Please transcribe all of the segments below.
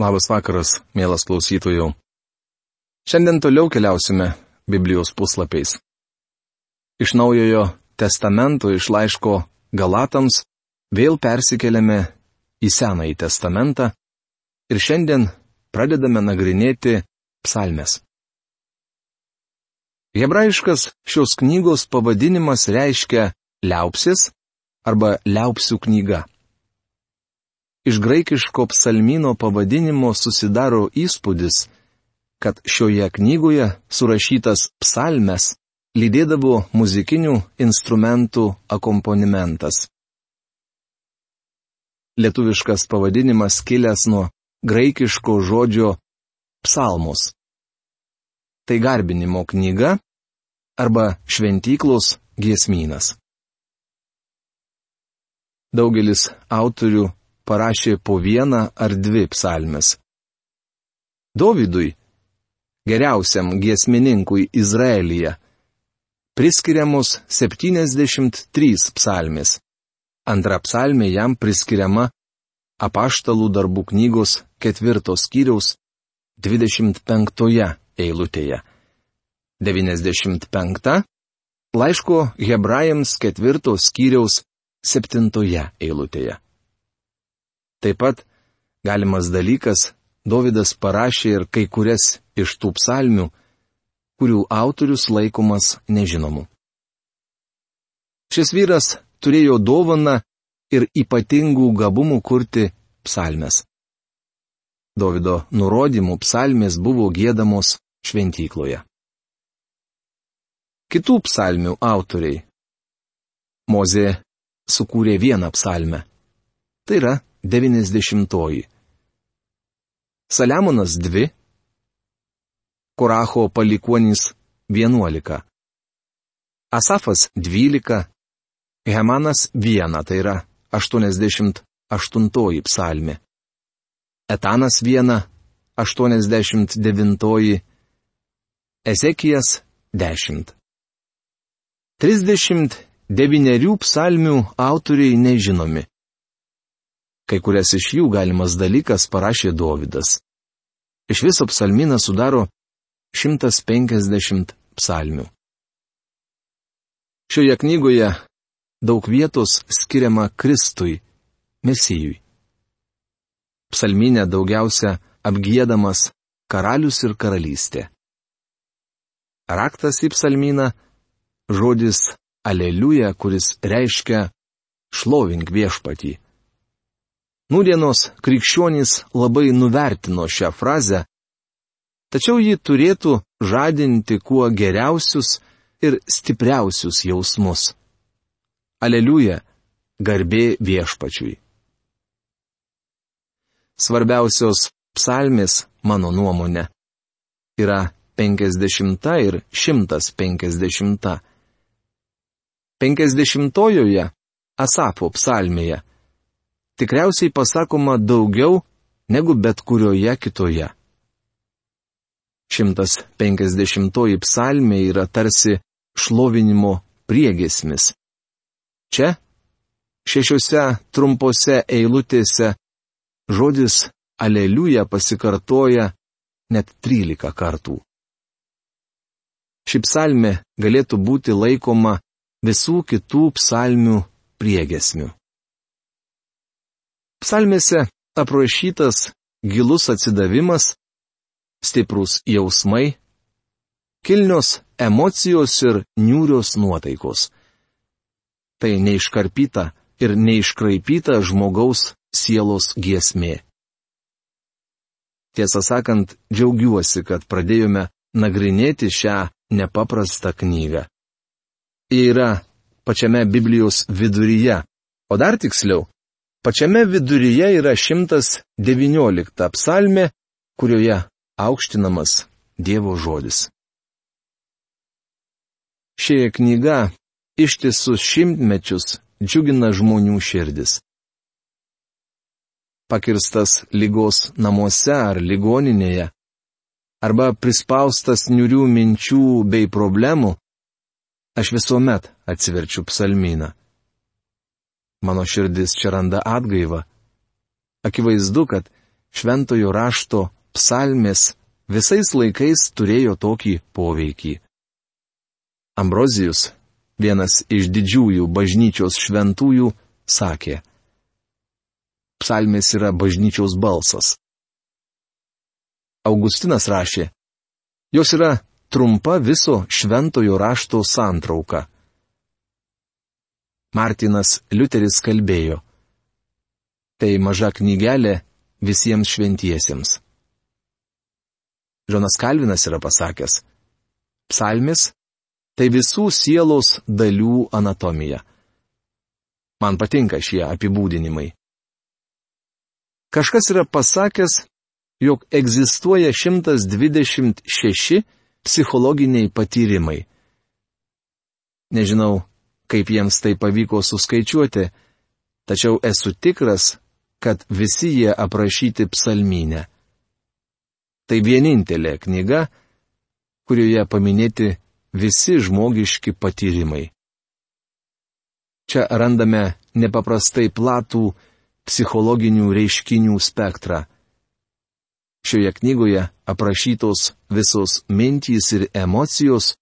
Labas vakaras, mielas klausytojų. Šiandien toliau keliausime Biblijos puslapiais. Iš naujojo testamento iš laiško Galatams vėl persikeliame į Senąjį testamentą ir šiandien pradedame nagrinėti psalmes. Hebrajiškas šios knygos pavadinimas reiškia liaupsis arba liaupsių knyga. Iš graikiško psalmino pavadinimo susidaro įspūdis, kad šioje knygoje surašytas psalmes lydėdavo muzikinių instrumentų akomponimentas. Lietuviškas pavadinimas kilęs nuo graikiško žodžio psalmus. Tai garbinimo knyga arba šventyklos giesmynas. Daugelis autorių parašė po vieną ar dvi psalmes. Dovydui, geriausiam giesmininkui Izraelyje, priskiriamos 73 psalmės. Antra psalmė jam priskiriama apaštalų darbų knygos ketvirtos skyriaus 25 eilutėje. 95 laiško hebrajams ketvirtos skyriaus septintoje eilutėje. Taip pat galimas dalykas, Davidas parašė ir kai kurias iš tų psalmių, kurių autorius laikomas nežinomu. Šis vyras turėjo dovaną ir ypatingų gabumų kurti psalmes. Davido nurodymų psalmės buvo gėdamos šventykloje. Kitų psalmių autoriai. Mozė sukūrė vieną psalmę. Tai yra 90. Saliamonas 2. Koracho palikuonys 11. Asafas 12. Hemanas 1, tai yra 88 psalmi. Etanas 1, 89. Ezekijas 10. 39 psalmių autoriai nežinomi. Kai kurias iš jų galimas dalykas parašė Dovydas. Iš viso psalminą sudaro 150 psalmių. Šioje knygoje daug vietos skiriama Kristui, Mesijui. Psalminė daugiausia apgėdamas karalius ir karalystė. Raktas į psalminą - žodis Aleliuja, kuris reiškia šlovink viešpatį. Nūdienos krikščionys labai nuvertino šią frazę, tačiau ji turėtų žadinti kuo geriausius ir stipriausius jausmus. Aleliuja, garbė viešpačiui. Svarbiausios psalmės, mano nuomonė, yra 50 ir 150. 50-ojoje Asafo psalmėje tikriausiai pasakoma daugiau negu bet kurioje kitoje. 150 psalmė yra tarsi šlovinimo priegesmis. Čia, šešiose trumpose eilutėse, žodis aleliuja pasikartoja net 13 kartų. Ši psalmė galėtų būti laikoma visų kitų psalmių priegesmių. Psalmėse aprašytas gilus atsidavimas, stiprus jausmai, kilnios emocijos ir niūrios nuotaikos. Tai neiškarpyta ir neiškraipyta žmogaus sielos giesmė. Tiesą sakant, džiaugiuosi, kad pradėjome nagrinėti šią nepaprastą knygą. Ji yra pačiame Biblijos viduryje, o dar tiksliau, Pačiame viduryje yra 119 psalmė, kurioje aukštinamas Dievo žodis. Ši knyga ištisus šimtmečius džiugina žmonių širdis. Pakirstas lygos namuose ar ligoninėje, arba prispaustas niurių minčių bei problemų, aš visuomet atsiverčiu psalmyną. Mano širdis čia randa atgaivą. Akivaizdu, kad šventojo rašto psalmės visais laikais turėjo tokį poveikį. Ambrozijus, vienas iš didžiųjų bažnyčios šventųjų, sakė, Psalmės yra bažnyčiaus balsas. Augustinas rašė, jos yra trumpa viso šventojo rašto santrauka. Martinas Liuteris kalbėjo, tai maža knygelė visiems šventiesiems. Žonas Kalvinas yra pasakęs, psalmis - tai visų sielos dalių anatomija. Man patinka šie apibūdinimai. Kažkas yra pasakęs, jog egzistuoja 126 psichologiniai patyrimai. Nežinau, kaip jiems tai pavyko suskaičiuoti, tačiau esu tikras, kad visi jie aprašyti psalminę. Tai vienintelė knyga, kurioje paminėti visi žmogiški patyrimai. Čia randame nepaprastai platų psichologinių reiškinių spektrą. Šioje knygoje aprašytos visos mintys ir emocijos,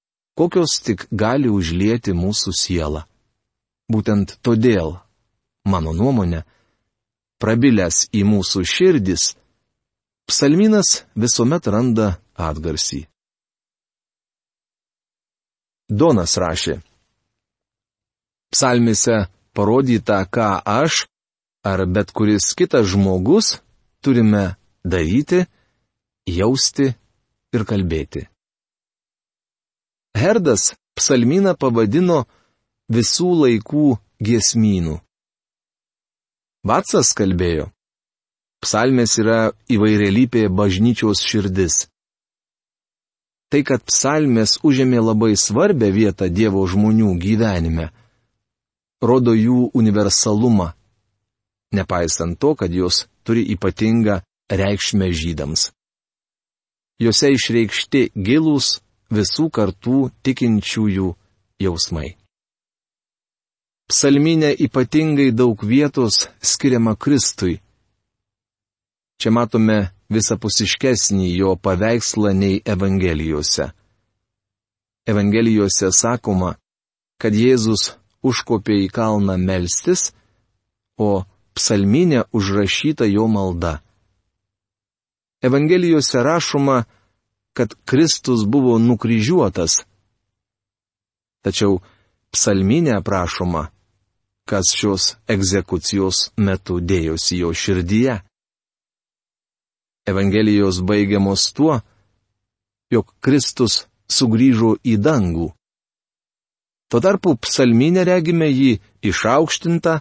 kokios tik gali užlieti mūsų sielą. Būtent todėl, mano nuomonė, prabilęs į mūsų širdis, psalminas visuomet randa atgarsį. Donas rašė. Psalmise parodyta, ką aš ar bet kuris kitas žmogus turime daryti, jausti ir kalbėti. Herdas psalminą pavadino visų laikų giesmynų. Vatsas kalbėjo. Psalmės yra įvairialypė bažnyčios širdis. Tai, kad psalmės užėmė labai svarbę vietą Dievo žmonių gyvenime, rodo jų universalumą, nepaisant to, kad jos turi ypatingą reikšmę žydams. Jose išreikšti gilūs visų kartų tikinčiųjų jausmai. Psalminė ypatingai daug vietos skiriama Kristui. Čia matome visapusiškesnį jo paveikslą nei Evangelijose. Evangelijose sakoma, kad Jėzus užkopė į kalną melstis, o psalminė užrašyta jo malda. Evangelijose rašoma, kad Kristus buvo nukryžiuotas. Tačiau psalminė aprašoma, kas šios egzekucijos metu dėjosi jo širdyje. Evangelijos baigiamos tuo, jog Kristus sugrįžo į dangų. Tuo tarpu psalminė regime jį išaukštintą,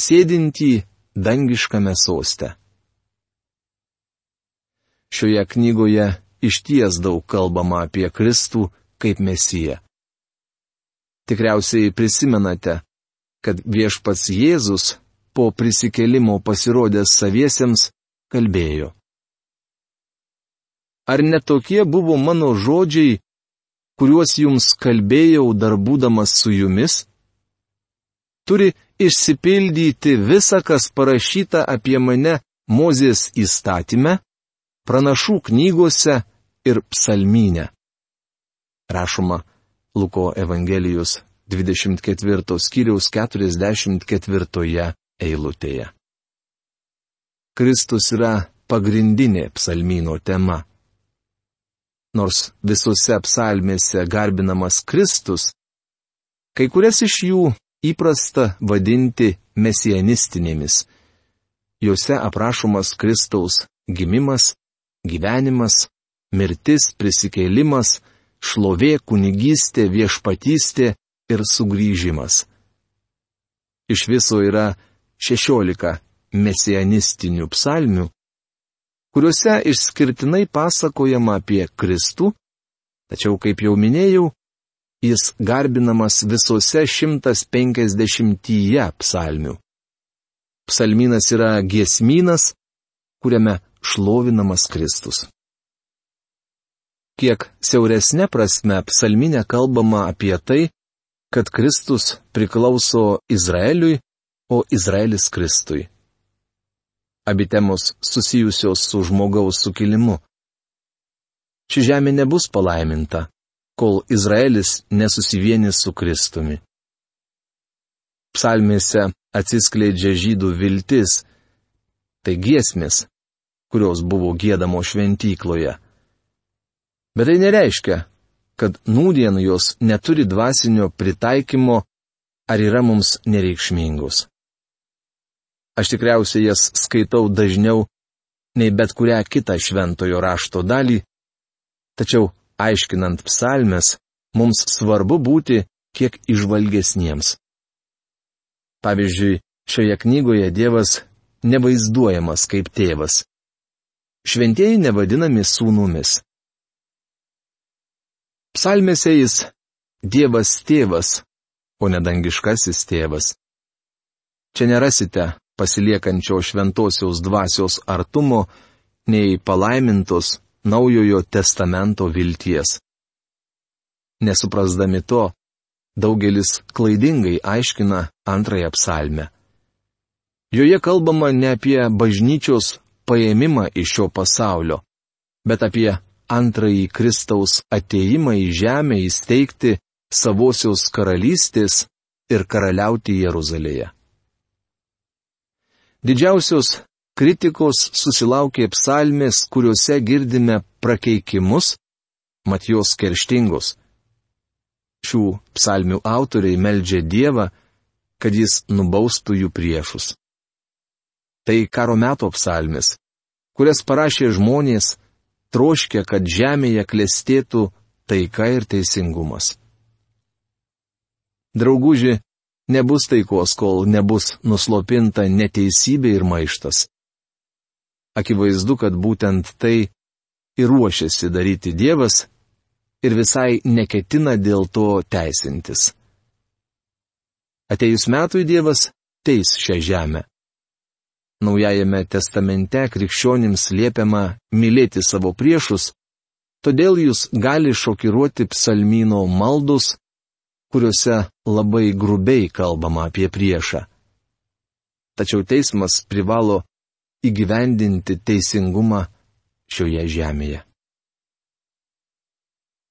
sėdintį dangiškame soste. Šioje knygoje išties daug kalbama apie Kristų kaip Mesiją. Tikriausiai prisimenate, kad viešpats Jėzus po prisikelimo pasirodęs saviesiems kalbėjo. Ar netokie buvo mano žodžiai, kuriuos jums kalbėjau dar būdamas su jumis? Turi išsipildyti visa, kas parašyta apie mane Mozės įstatyme, pranašų knygose ir psalminė. Rašoma Luko Evangelijos 24 skyriaus 44 eilutėje. Kristus yra pagrindinė psalmino tema. Nors visose psalmėse garbinamas Kristus, kai kurias iš jų įprasta vadinti mesianistinėmis. Juose aprašomas Kristaus gimimas, gyvenimas, mirtis, prisikėlimas, šlovė, kunigystė, viešpatystė, ir sugrįžimas. Iš viso yra 16 mesianistinių psalmių, kuriuose išskirtinai pasakojama apie Kristų, tačiau, kaip jau minėjau, jis garbinamas visose 150 psalmių. Psalminas yra giesminas, kuriame šlovinamas Kristus. Kiek siauresnė prasme psalminė kalbama apie tai, kad Kristus priklauso Izraeliui, o Izraelis Kristui. Abi temos susijusios su žmogaus sukilimu. Ši žemė nebus palaiminta, kol Izraelis nesusivienis su Kristumi. Psalmėse atsiskleidžia žydų viltis, tai giesmės, kurios buvo gėdamo šventykloje. Bet tai nereiškia, kad nūdien jos neturi dvasinio pritaikymo ar yra mums nereikšmingos. Aš tikriausiai jas skaitau dažniau nei bet kurią kitą šventojo rašto dalį, tačiau aiškinant psalmes, mums svarbu būti kiek išvalgesniems. Pavyzdžiui, šioje knygoje Dievas nevaizduojamas kaip tėvas. Šventieji nevadinami sūnumis. Psalmėse jis Dievas tėvas, o ne dangiškasis tėvas. Čia nerasite pasiliekančio šventosios dvasios artumo, nei palaimintos naujojo testamento vilties. Nesuprasdami to, daugelis klaidingai aiškina antrąją psalmę. Joje kalbama ne apie bažnyčios paėmimą iš šio pasaulio, bet apie antrąjį Kristaus ateimą į žemę įsteigti savosios karalystės ir karaliauti Jeruzalėje. Didžiausios kritikos susilaukė psalmės, kuriuose girdime prakeikimus, mat jos kerštingos. Šių psalmių autoriai meldžia Dievą, kad jis nubaustų jų priešus. Tai karo meto psalmės, kurias parašė žmonės, troškia, kad žemėje klestėtų taika ir teisingumas. Drauguži, nebus taikos, kol nebus nuslopinta neteisybė ir maištas. Akivaizdu, kad būtent tai ir ruošiasi daryti Dievas ir visai neketina dėl to teisintis. Atejus metui Dievas teis šią žemę. Naujajame testamente krikščionims liepiama mylėti savo priešus, todėl jūs gali šokiruoti psalmino maldus, kuriuose labai grubiai kalbama apie priešą. Tačiau teismas privalo įgyvendinti teisingumą šioje žemėje.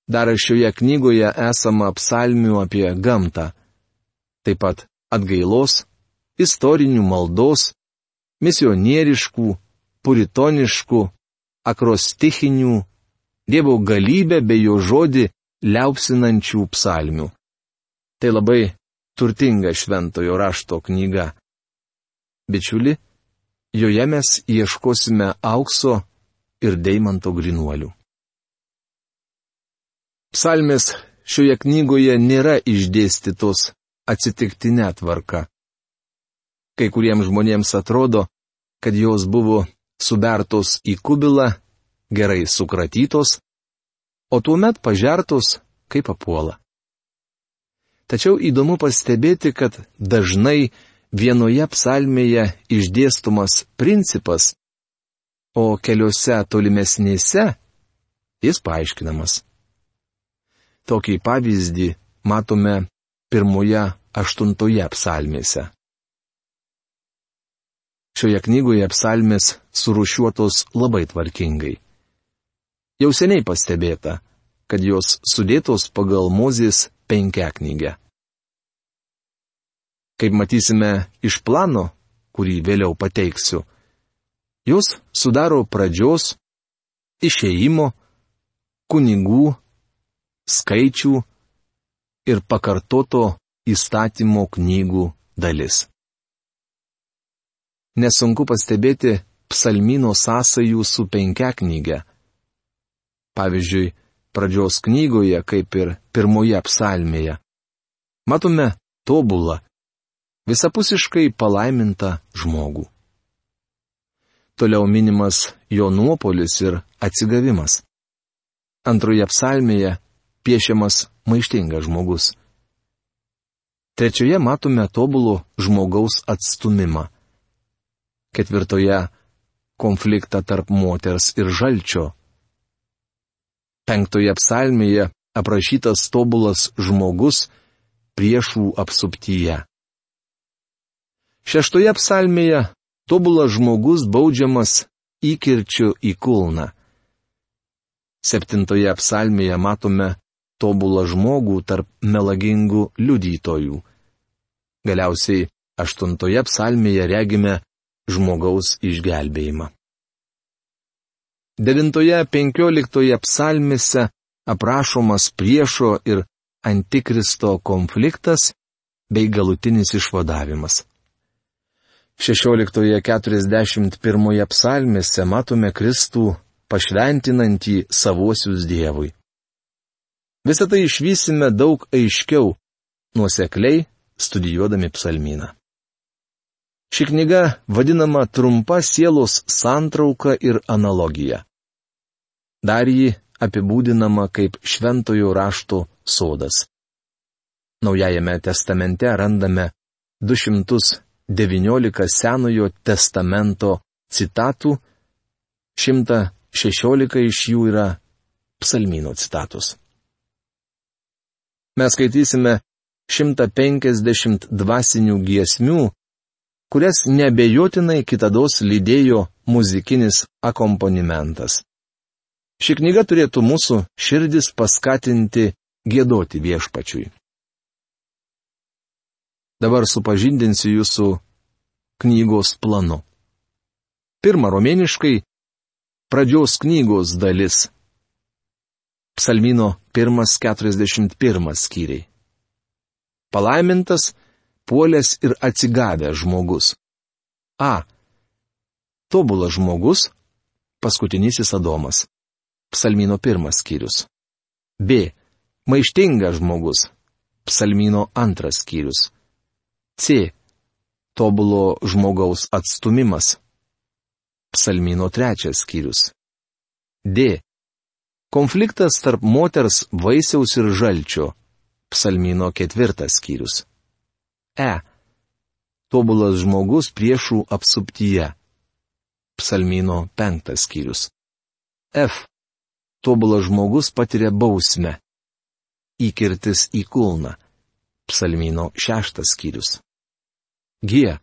Dar šioje knygoje esama psalmių apie gamtą, taip pat atgailos, istorinių maldos misionieriškų, puritoniškų, akrostichinių, Dievo galybę bei jo žodį liaupsinančių psalmių. Tai labai turtinga šventojo rašto knyga. Bičiuli, joje mes ieškosime aukso ir deimanto grinuolių. Psalmės šioje knygoje nėra išdėstytos atsitiktinė tvarka. Kai kuriems žmonėms atrodo, kad jos buvo subertos į kubilą, gerai sukratytos, o tuomet pažertos kaip apuola. Tačiau įdomu pastebėti, kad dažnai vienoje psalmėje išdėstomas principas, o keliose tolimesnėse jis paaiškinamas. Tokį pavyzdį matome pirmoje aštuntoje psalmėse. Šioje knygoje psalmės surušiuotos labai tvarkingai. Jau seniai pastebėta, kad jos sudėtos pagal Mozės penkia knygę. Kaip matysime iš plano, kurį vėliau pateiksiu, jos sudaro pradžios, išėjimo, kunigų, skaičių ir pakartoto įstatymo knygų dalis nesunku pastebėti psalmino sąsajų su penkia knyga. Pavyzdžiui, pradžios knygoje, kaip ir pirmoje psalmėje, matome tobulą, visapusiškai palaimintą žmogų. Toliau minimas jo nuopolis ir atsigavimas. Antroje psalmėje piešiamas maištingas žmogus. Trečioje matome tobulų žmogaus atstumimą ketvirtoje - konfliktą tarp moters ir žalčio. Penktoje psalmėje aprašytas tobulas žmogus priešų apsuptyje. Šeštoje psalmėje tobulas žmogus baudžiamas įkirčiu į kulną. Septintoje psalmėje matome tobulą žmogų tarp melagingų liudytojų. Galiausiai aštuntoje psalmėje regime žmogaus išgelbėjimą. Devintoje penkioliktoje psalmėse aprašomas priešo ir antikristo konfliktas bei galutinis išvadavimas. 16.41 psalmėse matome Kristų pašventinantį savosius Dievui. Visą tai išvysime daug aiškiau, nuosekliai studijuodami psalmyną. Ši knyga vadinama trumpa sielos santrauka ir analogija. Dar ji apibūdinama kaip šventojo rašto sodas. Naujajame testamente randame 219 Senojo testamento citatų, 116 iš jų yra psalmino citatos. Mes skaitysime 150 dvasinių giesmių, kurias nebejotinai kitados lydėjo muzikinis akompanimentas. Ši knyga turėtų mūsų širdis paskatinti gėdoti viešpačiui. Dabar supažindinsiu jūsų knygos planu. Pirma romėniškai pradžios knygos dalis. Psalmino 141 skyriai. Palaimintas, puolęs ir atsigavęs žmogus. A. Tobulas žmogus, paskutinysis Adomas. Psalmino pirmas skyrius. B. Maištingas žmogus. Psalmino antras skyrius. C. Tobulo žmogaus atstumimas. Psalmino trečias skyrius. D. Konfliktas tarp moters vaisiaus ir žalčio. Psalmino ketvirtas skyrius. E. Tobulas žmogus priešų apsuptyje. Psalmino penktas skyrius. F. Tobulas žmogus patiria bausmę. Įkirtis į kulną. Psalmino šeštas skyrius. G.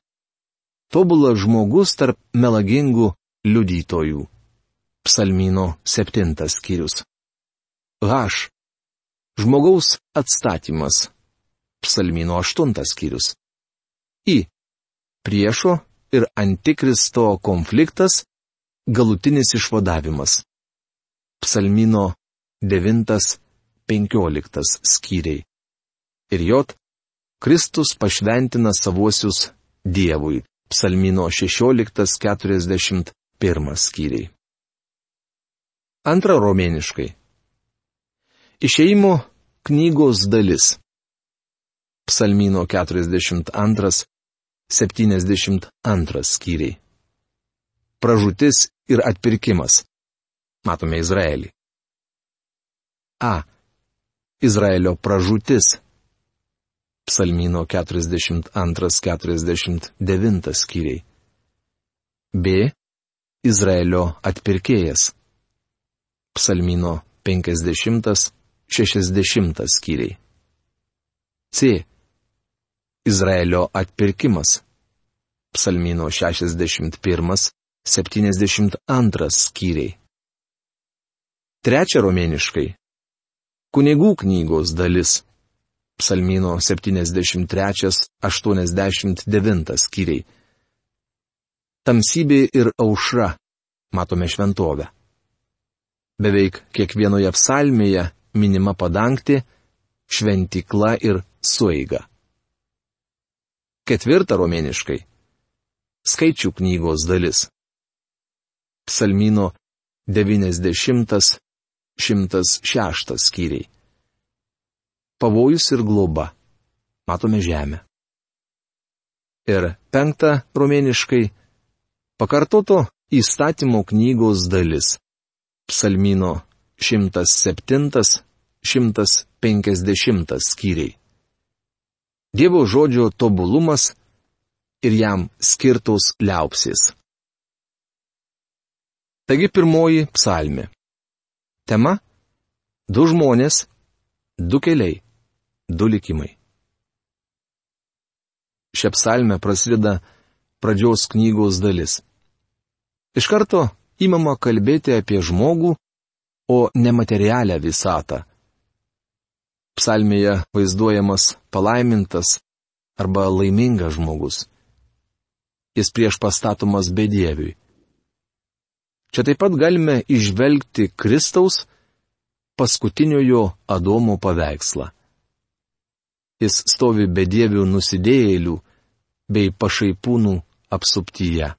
Tobulas žmogus tarp melagingų liudytojų. Psalmino septintas skyrius. H. Žmogaus atstatymas. Psalmino aštuntas skyrius. I. Priešo ir antikristo konfliktas. Galutinis išvadavimas. Psalmino 9-15 skyriai. Ir J. Kristus pašventina savuosius Dievui. Psalmino 16-41 skyriai. Antra romėniškai. Išeimo knygos dalis. Psalmino 42-72 skyriai. Pražutis ir atpirkimas. Matome Izraelį. A. Izraelio pražutis Psalmino 42-49 skyriai. B. Izraelio atpirkėjas. Psalmino 50-60 skyriai. C. Izraelio atpirkimas. Psalmino 61-72 skyriai. Trečia romėniškai. Kunigų knygos dalis Psalmino 73-89 skyriai. Tamsybė ir aušra - matome šventovę. Beveik kiekvienoje psalmėje minima padangti, šventikla ir suiga. Ketvirta romėniškai - skaičių knygos dalis. Psalmino 90-106 skyriai pavojus ir globa. Matome žemę. Ir penkta romėniškai - pakartoto įstatymo knygos dalis. Psalmino 107-150 skyriai. Dievo žodžio tobulumas ir jam skirtos liaupsės. Taigi pirmoji psalmė. Tema - du žmonės, du keliai du likimai. Šią psalmę prasideda pradžios knygos dalis. Iš karto įmama kalbėti apie žmogų, o nematerialią visatą. Psalmėje vaizduojamas palaimintas arba laimingas žmogus. Jis prieš pastatomas bedieviui. Čia taip pat galime išvelgti Kristaus paskutiniojo Adomo paveikslą. Jis stovi bedievių nusidėjėlių bei pašaipūnų apsuptyje.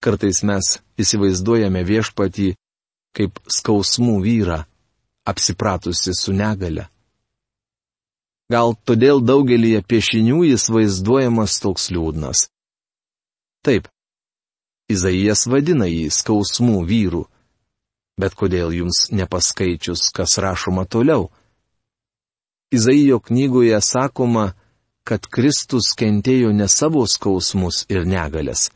Kartais mes įsivaizduojame viešpatį kaip skausmų vyrą, apsipratusi su negale. Gal todėl daugelį piešinių jis vaizduojamas toks liūdnas. Taip, Izaijas vadina jį skausmų vyrų, bet kodėl jums nepaskaičius, kas rašoma toliau? Izaijo knygoje sakoma, kad Kristus kentėjo ne savo skausmus ir negalės.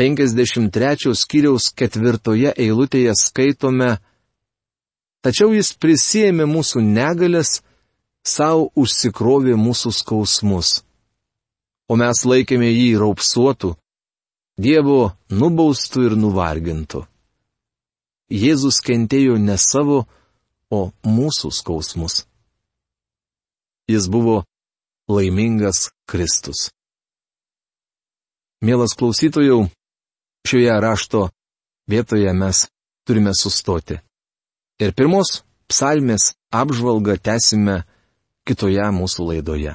53 skyriaus ketvirtoje eilutėje skaitome, Tačiau jis prisėmė mūsų negalės, savo užsikrovė mūsų skausmus. O mes laikėme jį raupsuotų, Dievo nubaustų ir nuvargintų. Jėzus kentėjo ne savo, o mūsų skausmus. Jis buvo laimingas Kristus. Mielas klausytojų, šioje rašto vietoje mes turime sustoti. Ir pirmos psalmės apžvalgą tęsime kitoje mūsų laidoje.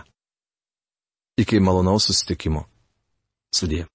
Iki malonaus susitikimo. Sudė.